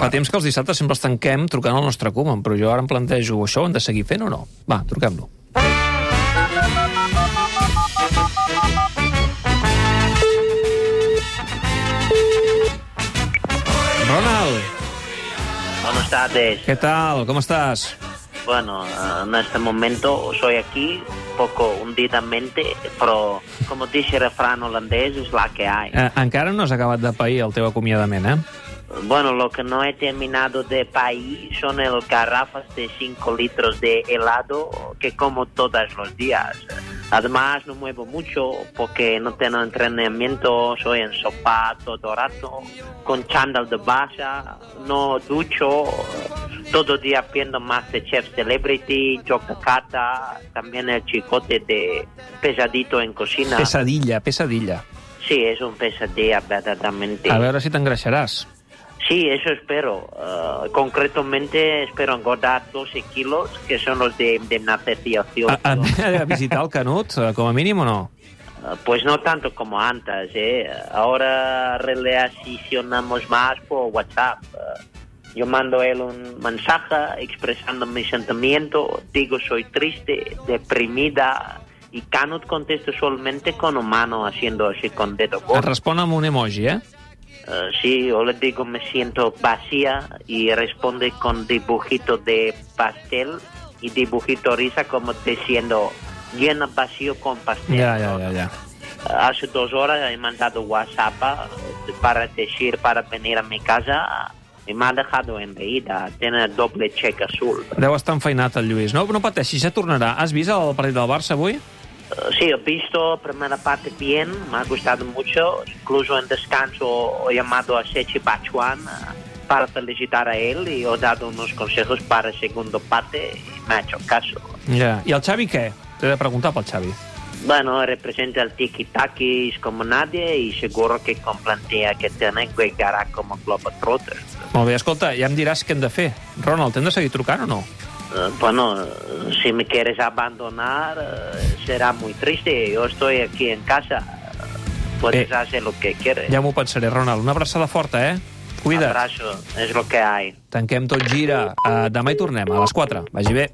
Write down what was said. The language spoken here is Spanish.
Fa temps que els dissabtes sempre els tanquem trucant al nostre Koeman, però jo ara em plantejo, això ho hem de seguir fent o no? Va, truquem-lo. Ronald, Buenas tardes. què tal? Com estàs? Bueno, eh, en este momento soy aquí, un poco hundidamente, pero como dice el refrán holandés, es la que hay. Eh, encara no has acabat de pair el teu acomiadament, eh? Bueno, lo que no he terminado de país son el garrafas de 5 litros de helado que como todos los días. Además, no muevo mucho porque no tengo entrenamiento, soy en sofá todo rato, con chándal de basa, no ducho, todo día viendo Masterchef Celebrity, Chocacata, también el chicote de pesadito en cocina. Pesadilla, pesadilla. Sí, es un pesadilla verdaderamente. A veure si t'engreixaràs. Sí, eso espero. Uh, concretamente espero engordar 12 kilos, que son los de indemnización. A, a, a visitar el Canut, eh, com a mínim o no? Uh, pues no tanto como antes, ¿eh? Ahora relacionamos más por WhatsApp. Uh, yo mando a él un mensaje expresando mi sentimiento, digo soy triste, deprimida, y Canut contesta solamente con un mano haciendo así con dedo Et gordo. respon amb un emoji, eh? Uh, sí, yo le digo me siento vacía y responde con dibujito de pastel y dibujito risa como diciendo llena vacío con pastel. Ja, ja, ja. Uh, hace dos horas he mandado WhatsApp uh, para decir para venir a mi casa y me ha dejado enreída. Tiene doble cheque azul. Deu estar enfeinat el Lluís. No, no pateixis, ja tornarà. Has vist el partit del Barça avui? Sí, he visto primera parte bien, me ha gustado mucho. Incluso en descanso he llamado a Sechi Bachuan para felicitar a él y he dado unos consejos para la segunda parte y me ha hecho caso. Ja. I el Xavi què? T'he de preguntar pel Xavi. Bueno, representa el tiki-taki como nadie y seguro que con plantilla que tiene jugará como Globetrotter. Molt bé, escolta, ja em diràs què hem de fer. Ronald, t'hem de seguir trucant o no? Uh, bueno, si me quieres abandonar uh, será muy triste. Yo estoy aquí en casa. Puedes Eh, hacer lo que quieres. Ja m'ho pensaré, Ronald. Una abraçada forta, eh? Cuida't. Abrazo, es lo que hay. Tanquem tot gira. Uh, demà hi tornem, a les 4. Vagi bé.